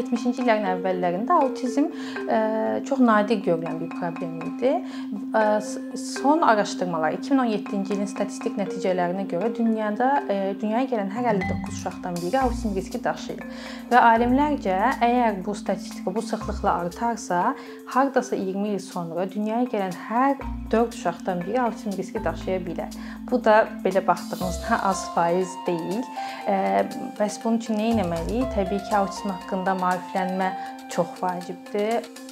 70-ci illərin əvvəllərində autizm çox nadir görülən bir problem idi. Son araşdırmalar 2017-ci ilin statistik nəticələrinə görə dünyada dünyaya gələn hər 59 uşaqdan biri autizm riski daşıyır. Və alimlərcə əgər bu statistika bu sıxlıqla artarsa, hardasa 20 il sonra dünyaya gələn hər 4 uşaqdan biri autizm riski daşıya bilər. Bu da belə baxdığımızda az faiz deyil. Bəs bunun üçün nə etməliyik? Təbii ki, autizm haqqında maariflənmə çox vacibdir.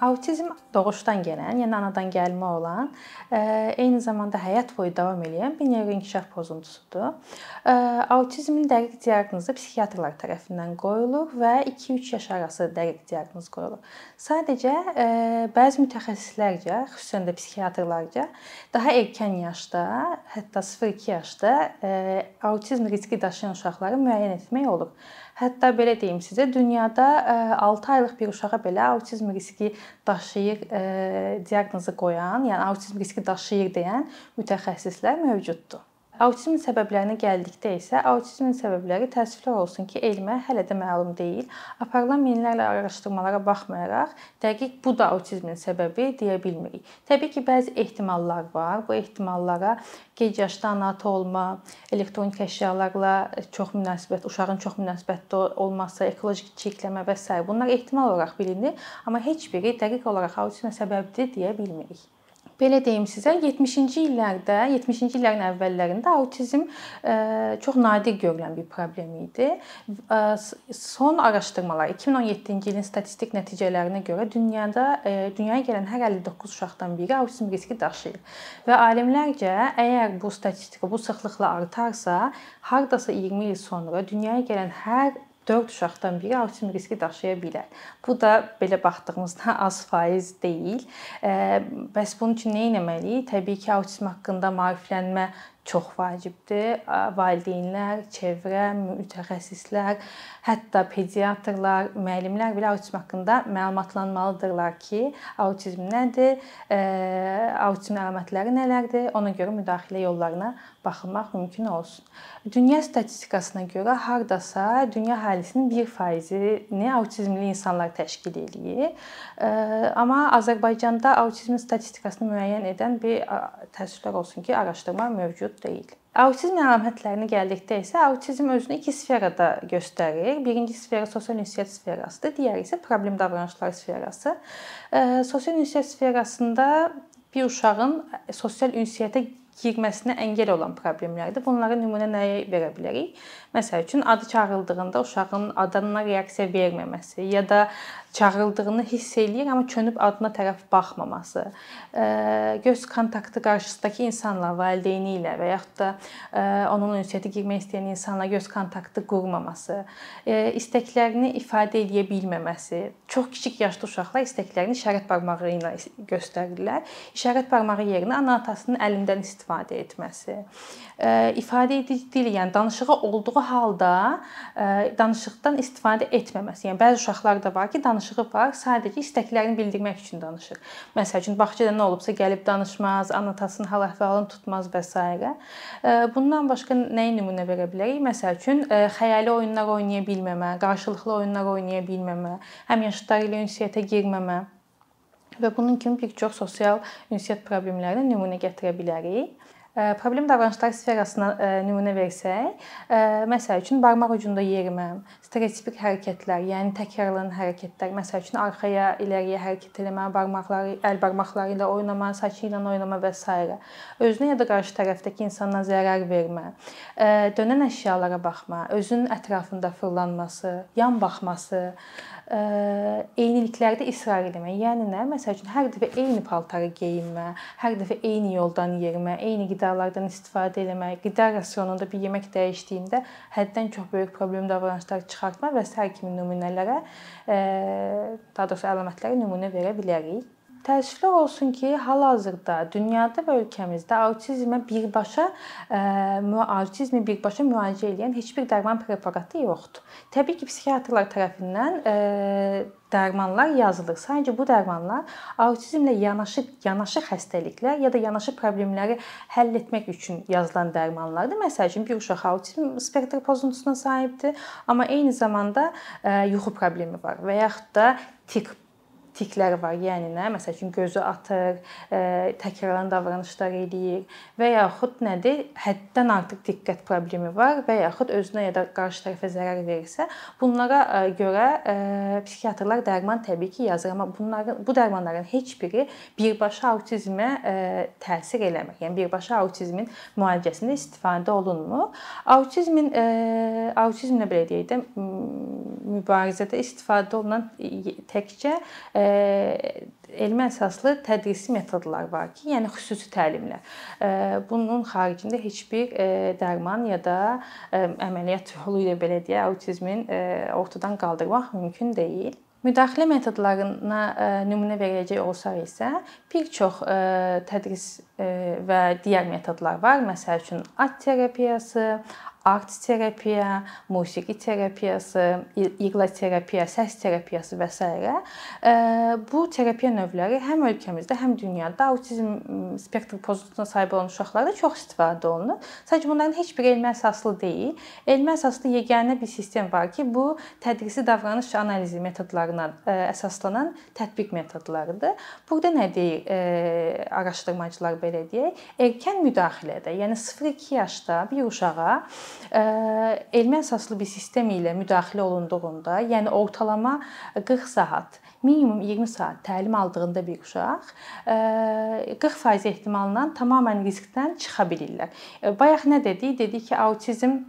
Autizm doğuşdan gələn, yəni anadan gəlmə olan, eyni zamanda həyat boyu davam edən bir nevroinkişaf pozuntusudur. Autizmin dəqiq diaqnozu psixiatrlar tərəfindən qoyulur və 2-3 yaş arası dəqiq diaqnoz qoyulur. Sadəcə bəzi mütəxəssislərcə, xüsusən də psixiatrlarca daha erkən yaşda, hətta 0-2 yaşda autizm riski daşıyan uşaqları müəyyən etmək olur. Hətta belə deyim sizə, dünyada 6 aylıq bir uşağa belə autizm riski daşıyır diaqnozu qoyan, yəni autizm riski daşıyır deyən mütəxəssislər mövcuddur. Autizmin səbəblərinə gəldikdə isə autizmin səbəbləri təəssüflər olsun ki, elmə hələ də məlum deyil. Aparılan minlərlə araşdırmalara baxmayaraq dəqiq bu da autizmin səbəbi deyə bilmirik. Təbii ki, bəzi ehtimallar var. Bu ehtimallara gec yaşda ana-ata olma, elektronik əşyalarla çox münasibət, uşağın çox münasibətli olması, ekoloji çirkləmə və s. bunlar ehtimal olaraq bilinir, amma heç biri dəqiq olaraq autizmə səbəbdir deyə bilmirik. Belə deyim sizə, 70-ci illərdə, 70-ci illərin əvvəllərində autizm çox nadir görülən bir problem idi. Son araşdırmalar 2017-ci ilin statistik nəticələrinə görə dünyada dünyaya gələn hər 59 uşaqdan biri autizm riski daşıyır. Və alimlərcə əgər bu statistika bu sıxlıqla artarsa, hardasa 20 il sonra dünyaya gələn hər 4 uşaqdan biri autizm riski daşıya bilər. Bu da belə baxdığımızda az faiz deyil. Bəs bunun üçün nə etməliyik? Təbii ki, autizm haqqında maariflənmə çox vacibdir. Valideynlər, çevrə, mütəxəssislər, hətta pediatrlar, müəllimlər belə autizm haqqında məlumatlanmalıdırlar ki, autizm nədir, autizm əlamətləri nələrdir, ona görə müdaxilə yollarına baxılmaq mümkün olsun. Dünya statistikasına görə hardasa dünya əhalisinin 1%-ni autizmli insanlar təşkil eləyir. Amma Azərbaycanda autizmin statistikasını müəyyən edən bir təəssüflər olsun ki, araşdırma mövcud deyil. Autizm əlamətlərinə gəldikdə isə autizm özünü iki sferada göstərir. Birinci sfera sosial ünsiyyət sferasıdır, digəri isə problem davranışlar sferası. Sosial ünsiyyət sferasında bir uşağın sosial ünsiyyətə girməsinə əngəl olan problemlərdir. Bunlara nümunə nəyə verə bilərik? Məsəl üçün adı çağırıldığında uşağın adına reaksiya verməməsi ya da çağırıldığını hiss eləyir, amma çönüb adına tərəf baxmaması, göz kontaktı qarşısındakı insanla, valideyni ilə və yaxud da onun ünsiyyətə girmək istəyən insanla göz kontaktı qurmaması, istəklərini ifadə edə bilməməsi. Çox kiçik yaşda uşaqlar istəklərini işarət barmağı ilə göstərirlər. İşarət barmağı yerinə ana-atasının əlindən istifadə etməsi. İfadə edici dil, yəni danışığı olduğu halda danışıqdan istifadə etməməsi. Yəni bəzi uşaqlar da var ki, danışığı var, sadəcə istəklərini bildirmək üçün danışır. Məsəl üçün bağçada nə olubsa gəlib danışmaz, anatasının hal-əhvalını tutmaz və s. Bundan başqa nəyi nümunə verə bilərik? Məsəl üçün xəyali oyunlar oynaya bilməmə, qarşılıqlı oyunlar oynaya bilməmə, həmyaşıdları ilə ünsiyyətə girməmə və bunun kimi bir çox sosial ünsiyyət problemlərinə nümunə gətirə bilərik. Problem davranışlar sferasına nümunə versək, məsəl üçün barmaq ucunda yerimə, stereotipik hərəkətlər, yəni təkrarlanan hərəkətlər, məsəl üçün arxaya, iləriyə hərəkət eləmə, barmaqları, əl barmaqları ilə oynama, saçı ilə oynama və s. Özünə ya da qarşı tərəfdəki insana zərər vermə, dönən əşyalara baxma, özünün ətrafında fırlanması, yan baxması, eyniliklərdə israr etmə. Yəni nə? Məsəl üçün hər dəfə eyni paltarı geyinmə, hər dəfə eyni yoldan yerimə, eyni qidalardan istifadə etmə, qida rasionunda bir yemək dəyişdiyində həddən çox böyük problem davranışlar çıxartma və sair kimi nümunələrə daha doğrusu əlamətlərə nümunə verə bilərik. Təəssüflər olsun ki, hal-hazırda dünyada və ölkəmizdə autizmə birbaşa autizmi birbaşa müalicə edən heç bir dərman preparatı yoxdur. Təbii ki, psixiatrlar tərəfindən dərmanlar yazılır. Sadəcə bu dərmanlar autizmlə yanaşı yanaşı xəstəliklər ya da yanaşı problemləri həll etmək üçün yazılan dərmanlardır. Məsəl üçün bir uşaq autizm spektr pozuntusuna sahibdir, amma eyni zamanda yuxu problemi var və yaxud da tik tikləri var. Yəni nə? Məsəl üçün gözü atır, təkrarlanan davranışlar eləyir və yaxud nədir? Həddən artıq diqqət problemi var və yaxud özünə ya da qarşı tərəfə zərər verirsə, bunlara görə psixiatrlar dərman təbii ki, yazır, amma bunların bu dərmanların heç biri birbaşa autizmə təsir eləmir. Yəni birbaşa autizmin müalicəsində istifadə olunmur. Autizmin autizmlə belə deyək də mübarizədə istifadə olunan təkcə elmi əsaslı tədrisi metodlar var ki, yəni xüsusi təlimlər. Bunun xaricində heç bir dərman ya da əməliyyat yolu ilə belə deyə autizmin ortadan qaldırmaq mümkün deyil. Müdaxilə metodlarına nümunə verəcək olsaq isə bir çox tədris və digər metodlar var. Məsəl üçün art terapiyası, art terapiya, musiqi terapiyası, iqla terapiya, səs terapiyası və s. bu terapiya növləri həm ölkəmizdə, həm dünyada autizm spektr pozuntusuna sahib olan uşaqlarda çox istifadə olunur. Sadəcə bunların heç biri elmi əsaslı deyil. Elmi əsaslı yeganə bir sistem var ki, bu tədrisi davranış analizi metodlarına əsaslanan tətbiq metodlarıdır. Burada nə deyir araşdırmacılar belə deyək, erkən müdaxilədə, yəni 0-2 yaşda bir uşağa elmi əsaslı bir sistem ilə müdaxilə olunduğunda, yəni ortalama 40 saat, minimum 20 saat təlim aldığında bir uşaq 40% ehtimalla tamamilə riskdən çıxa bilirlər. Bayaq nə dedik? Dedik ki, autizm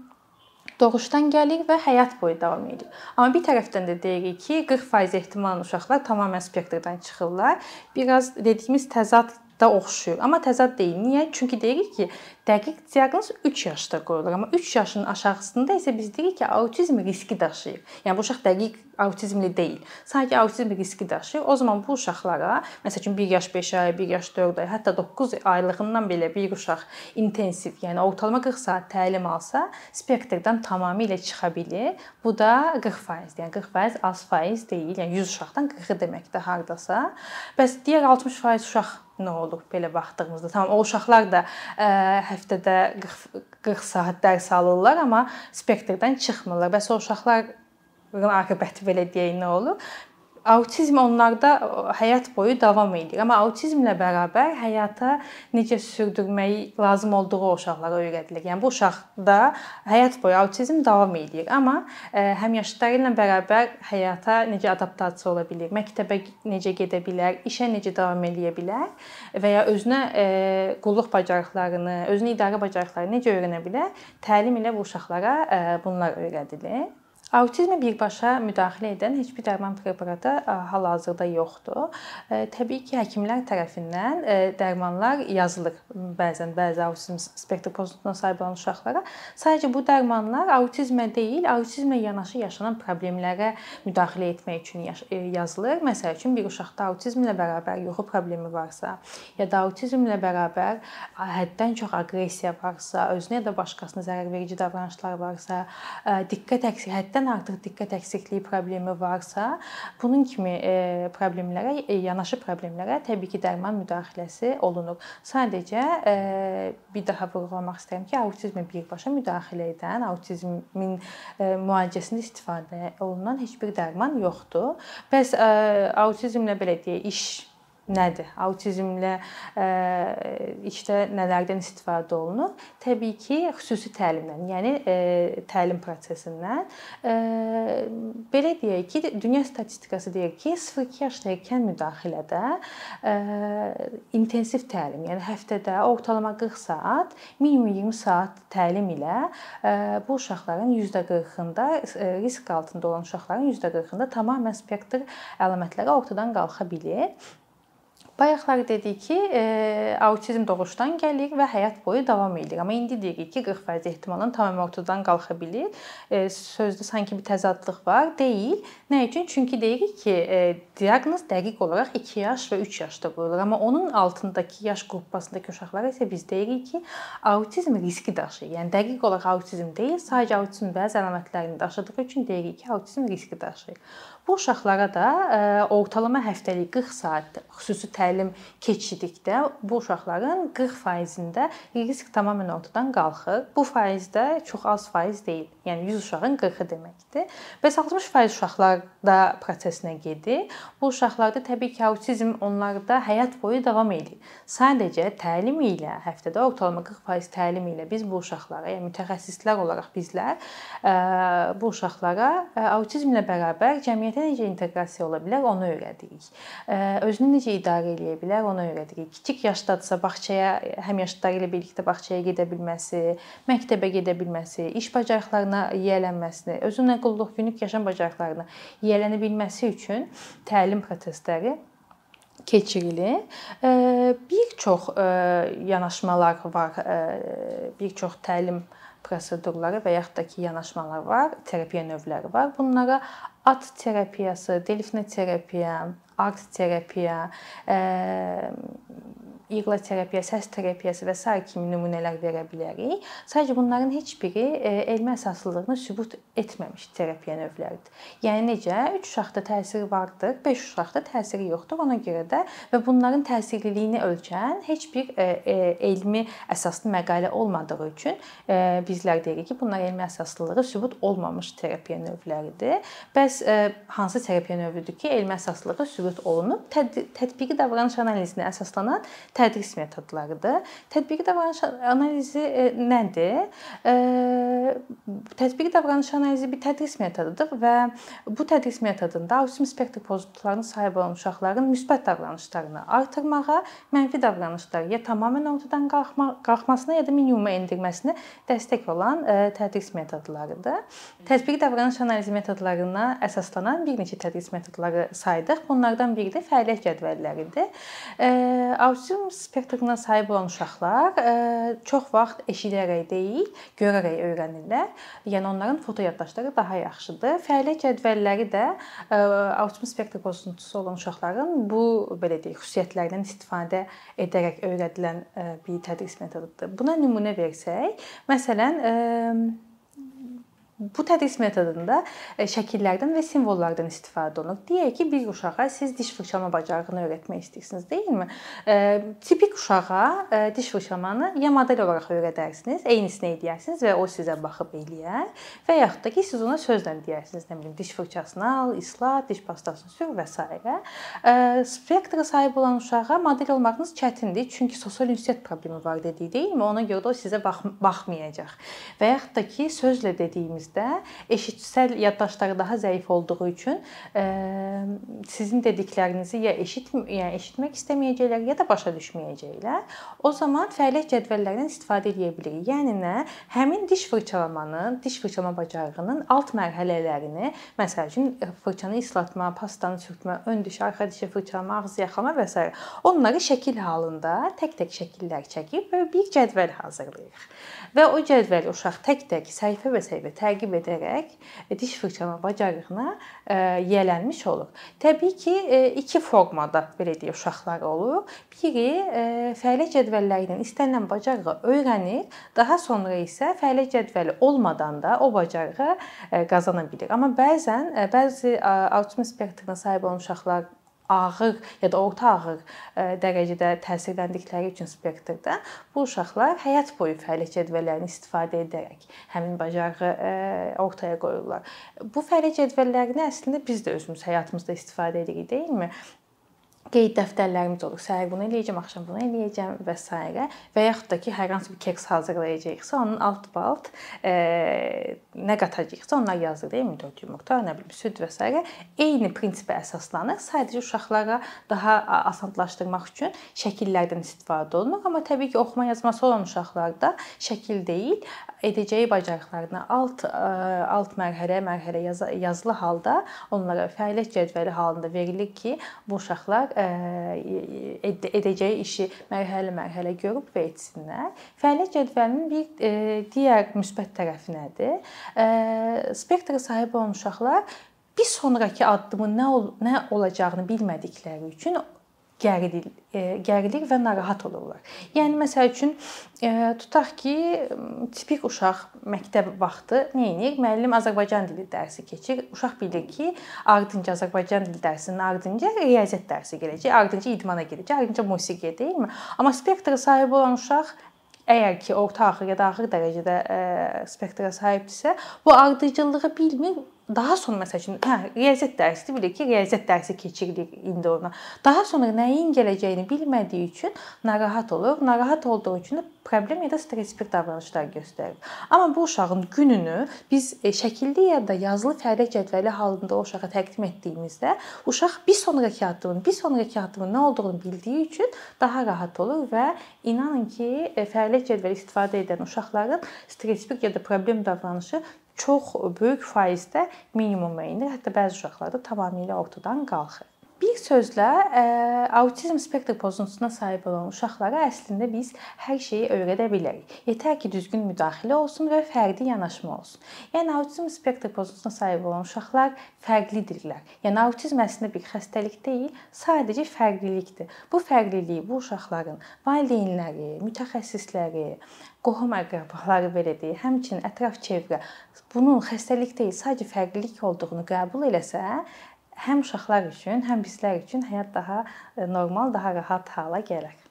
doğuşdan gəlir və həyat boyu davam edir. Amma bir tərəfdən də deyirik ki, 40% ehtimalla uşaqlar tamamilə spektrdən çıxırlar. Biraz dediyimiz təzad da oxşuyur. Amma təzad deyil. Niyə? Çünki deyirik ki, dəqiq diaqnoz 3 yaşda qoyulur, amma 3 yaşın aşağısında isə biz deyirik ki, autizm riski daşıyır. Yəni bu uşaq dəqiq autizmli deyil. Sadəcə autizm riski daşıyır. O zaman bu uşaqlara, məsəl üçün 1 yaş 5 ay, 1 yaş 4 ay, hətta 9 aylığından belə bir uşaq intensiv, yəni ortalama 40 saat təlim alsa, spektrdən tamamilə çıxa bilir. Bu da 40%, yəni 40% az faiz deyil. Yəni 100 uşaqdan 40-ı deməkdir hardasa. Bəs digər 60% uşaq nə olur belə baxdığımızda. Tamam, o uşaqlar da ə, həftədə 40 40 saat dərs alırlar, amma spektrdən çıxmırlar. Bəs o uşaqların aqibəti belə deyək nə olur? Autizm onlarda həyat boyu davam edir. Amma autizmlə bərabər həyata necə sürdürməyi lazım olduğu uşaqlara öyrədilir. Yəni bu uşaqda həyat boyu autizm davam edir. Amma e, həmyaşıdları ilə bərabər həyata necə adaptasiya ola bilər, məktəbə necə gedə bilər, işə necə davam edə bilər və ya özünə e, qulluq bacarıqlarını, özünü idarə bacarıqlarını necə öyrənə bilər? Təlim ilə bu uşaqlara e, bunlar öyrədilir. Autizmə birbaşa müdaxilə edən heç bir dərman preparatı hal-hazırda yoxdur. Təbii ki, həkimlər tərəfindən dərmanlar yazılır bəzən bəzi autizm spektr pozuntusuna sahib olan uşaqlara. Sadəcə bu dərmanlar autizmə deyil, autizmlə yanaşı yaşanan problemlərə müdaxilə etmək üçün yazılır. Məsəl üçün bir uşaqda autizmlə bərabər yuxu problemi varsa, ya da autizmlə bərabər həddən çox aqressiya varsa, özünə ya da başqasına zərər verici davranışlar varsa, diqqət əksik, həddən həddən artıq diqqət əksikliyi problemi varsa, bunun kimi e, problemlərə, e, yanaşı problemlərə təbii ki, dərman müdaxiləsi olunur. Sadəcə e, bir daha vurğulamaq istəyirəm ki, autizmə birbaşa müdaxilə edən, autizmin müalicəsində istifadə olunan heç bir dərman yoxdur. Bəs autizmlə belə deyək, iş nədir? Autizmlə ə, işdə nələrdən istifadə olunur? Təbii ki, xüsusi təlimdən, yəni ə, təlim prosesindən. Ə, belə deyək ki, dünya statistikası deyir ki, 0-2 yaşda ikən müdaxilədə intensiv təlim, yəni həftədə ortalama 40 saat, minimum 20 saat təlim ilə bu uşaqların %40-ında risk altında olan uşaqların %40-ında tamamilə spektr əlamətləri ortadan qalxa bilir. Bayaqlar dedik ki, e, autizm doğuşdan gəlir və həyat boyu davam edir. Amma indi deyirik ki, 40% ehtimalla tamamilə ortadan qalxa bilər. E, sözdə sanki bir təzadlıq var. Deyil. Nə üçün? Çünki deyirik ki, e, diaqnoz dəqiq olaraq 2 yaş və 3 yaşda qoyulur. Amma onun altındakı yaş qrupasındakı uşaqlara isə biz deyirik ki, autizm riski daşıyır. Yəni dəqiq olaraq autizm deyil, sadəcə autizm bəzi əlamətlərini daşıdığı üçün deyirik ki, autizm riski daşıyır. Bu uşaqlara da ortalama həftəlik 40 saat xüsusi təlim keçirdikdə bu uşaqların 40%-də risk tamamilə ortadan qalxır. Bu faiz də çox az faiz deyil. Yəni 100 uşağın 40-ı deməkdir. Bəs 60% uşaqlarda prosesinə gedir. Bu uşaqlarda təbii ki, autizm onlarda həyat boyu davam edir. Sadəcə təlim ilə, həftədə ortalama 40% təlim ilə biz bu uşaqlara, yəni mütəxəssislər olaraq bizlər bu uşaqlara autizmlə bərabər cəmiyyətə cəmiyyətə necə inteqrasiya ola bilər, onu öyrədirik. Özünü necə idarə edə bilər, onu öyrədirik. Kiçik yaşdadsa bağçaya, həmyaşıdları ilə birlikdə bağçaya gedə bilməsi, məktəbə gedə bilməsi, iş bacarıqlarına yiyələnməsini, özünə qulluq, günlük yaşam bacarıqlarına yiyələnə bilməsi üçün təlim prosesləri keçirilir. Bir çox yanaşmalar var, bir çox təlim prosedurları və yaxud da ki, yanaşmalar var, terapiya növləri var. Bunlara at terapiyası, delfina terapiya, art terapiya, iğla terapiya, səs terapiyası və sair kimi nümunələr verə bilərik. Sadəcə bunların heç biri e, elmi əsaslılığını sübut etməmiş terapiya növləridir. Yəni necə? 3 uşaqda təsiri vardır, 5 uşaqda təsiri yoxdur. Ona görə də və bunların təsirliliyini ölçən heç bir e, e, elmi əsaslı məqalə olmadığı üçün bizlər deyirik ki, bunlar elmi əsaslılığı sübut olmamış terapiya növləridir. Bəs hansı terapiya növüdür ki, elmi əsaslılığı sübut olunub? Tətbiqi davranış analizinə əsaslanan tədris metodlarıdır. Tətbiqi davranış analizi e, nədir? E, tətbiqi davranış analizi bir tədris metodudur və bu tədris metodunda autizm spektr pozuntularına sahib olan uşaqların müsbət davranışlarını artırmağa, mənfi davranışları ya tamamilə ortadan qalxma, qalxmasına ya da minimuma endirməsinə dəstək olan e, tədris metodlarıdır. Tətbiqi davranış analizi metodlarına əsaslanan bir neçə tədris metodları saydıq. Bunlardan biri də fəaliyyət cədvəlləridir. Autizm spektrına sahib olan uşaqlar e, çox vaxt eşidərək deyil, görərək öyrənirlər. Yəni onların foto yaddaşları daha yaxşıdır. Fəaliyyət cədvəlləri də e, autizm spektr pozuntusu olan uşaqların bu belə deyək, xüsusiyyətlərindən istifadə edərək öyrədilən e, bir tədris metodudur. Buna nümunə versək, məsələn, Bu tədris metodunda e, şəkillərdən və simvollardan istifadə olunur. Deyək ki, bir uşağa siz diş fırçalama bacarığını öyrətmək istəyirsiniz, deyilmi? E, tipik uşağa e, diş fırçalamanı ya model olaraq öyrədərsiniz, eynisini edərsiniz və o sizə baxıb eləyər və yaxud da ki, siz ona sözlə deyərsiniz, nə bilim, diş fırçasını al, islat, diş pastasını sür və s. Spektra sahib olan uşağa model olmağınız çətindir, çünki sosial ünsiyyət problemi var dedik, deyilmi? Ona görə də o sizə bax baxmayacaq. Və yaxud da ki, sözlə dediyimiz dediyinizdə eşitsəl yaddaşları daha zəif olduğu üçün sizin dediklərinizi ya eşit yəni eşitmək istəməyəcəklər ya da başa düşməyəcəklər. O zaman fəaliyyət cədvəllərindən istifadə edə bilirik. Yəni nə? Həmin diş fırçalamanın, diş fırçalama bacarığının alt mərhələlərini, məsəl üçün fırçanı islatma, pastanı sürtmə, ön diş, arxa dişi fırçalama, ağız yaxalama və s. onları şəkil halında tək-tək şəkillər çəkib və bir cədvəl hazırlayırıq. Və o cədvəli uşaq tək-tək səhifə və səhifə təqib edərək e, diş fırçalama bacarığına e, yiyələnmiş olur. Təbii ki, e, iki formada belə deyək uşaqlar olur. Biri fəaliyyət cədvəlləri ilə istənilən bacarığı öyrənir, daha sonra isə fəaliyyət cədvəli olmadan da o bacarığı qazana bilir. Amma bəzən bəzi autizm spektrına sahib olan uşaqlar ağır ya da orta ağır e, dərəcədə təsirləndikləri üçün spektrdə bu uşaqlar həyat boyu fəaliyyət cədvəllərini istifadə edərək həmin bacarığı e, ortaya qoyurlar. Bu fəaliyyət cədvəllərini əslində biz də özümüz həyatımızda istifadə edirik, deyilmi? Qeyd dəftərlərimiz olur. Səhər bunu eləyəcəm, axşam bunu eləyəcəm və s. və yaxud da ki, hər hansı bir keks hazırlayacağıqsa, onun alt balt e, nə qatacağıqsa onlar yazılır, deyilmi? 4 yumurta, nə bilim, süd və s. eyni prinsipə əsaslanır. Sadəcə uşaqlara daha asanlaşdırmaq üçün şəkillərdən istifadə olunur, amma təbii ki, oxuma yazması olan uşaqlarda şəkil deyil, edəcəyi bacarıqlarını alt alt mərhələ mərhələ yaz yazılı halda onlara fəaliyyət cədvəli halında verilir ki, bu uşaqlar edəcəyi işi mərhələ-mərhələ görüb və etsinlər. Fəaliyyət cədvəlinin bir digər müsbət tərəfi nədir? Spektra sahib olan uşaqlar bir sonrakı addımın nə ol nə olacağını bilmədikləri üçün gərilir, e, gərilir və narahat olurlar. Yəni məsəl üçün e, tutaq ki, tipik uşaq məktəb vaxtı nə edir? Müəllim Azərbaycan dili dərsi keçir. Uşaq bilir ki, ardınca Azərbaycan dili dərsinin ardınca riyaziyyat dərsi gələcək, ardınca idmana gedəcək, ardınca musiqiyə, deyilmi? Amma spektra sahibi olan uşaq əgər ki, orta axır ya da axır dərəcədə ə, e, spektra sahibdirsə, bu ardıcıllığı bilmir daha sonra məsəl üçün, hə, riyaziyyat dərsidir, bilir ki, riyaziyyat dərsi keçirilir indi ona. Daha sonra nəyin gələcəyini bilmədiyi üçün narahat olur. Narahat olduğu üçün problem ya da stressipik davranışlar göstərir. Amma bu uşağın gününü biz e, şəkilli ya da yazılı fəaliyyət cədvəli halında o uşağa təqdim etdiyimizdə uşaq bir sonrakı addımın, bir sonrakı addımın nə olduğunu bildiyi üçün daha rahat olur və inanın ki, e, fəaliyyət cədvəli istifadə edən uşaqların stressipik ya da problem davranışı çox böyük faizdə minimuma enir. Hətta bəzi uşaqlarda tamamilə ortadan qalxır. Bir sözlə, e, autizm spektr pozuntusuna sahib olan uşaqlara əslində biz hər şeyi öyrədə bilərik. Yetər ki, düzgün müdaxilə olsun və fərdi yanaşma olsun. Yəni autizm spektr pozuntusuna sahib olan uşaqlar fərqlidirlər. Yəni autizm əslində bir xəstəlik deyil, sadəcə fərqlilikdir. Bu fərqliliyi bu uşaqların valideynləri, mütəxəssisləri, qohum əqrəbaları belə deyil, həmçinin ətraf çevrə bunun xəstəlik deyil, sadəcə fərqlilik olduğunu qəbul eləsə, həm uşaqlar üçün, həm bizlər üçün həyat daha e, normal, daha rahat hala gələr.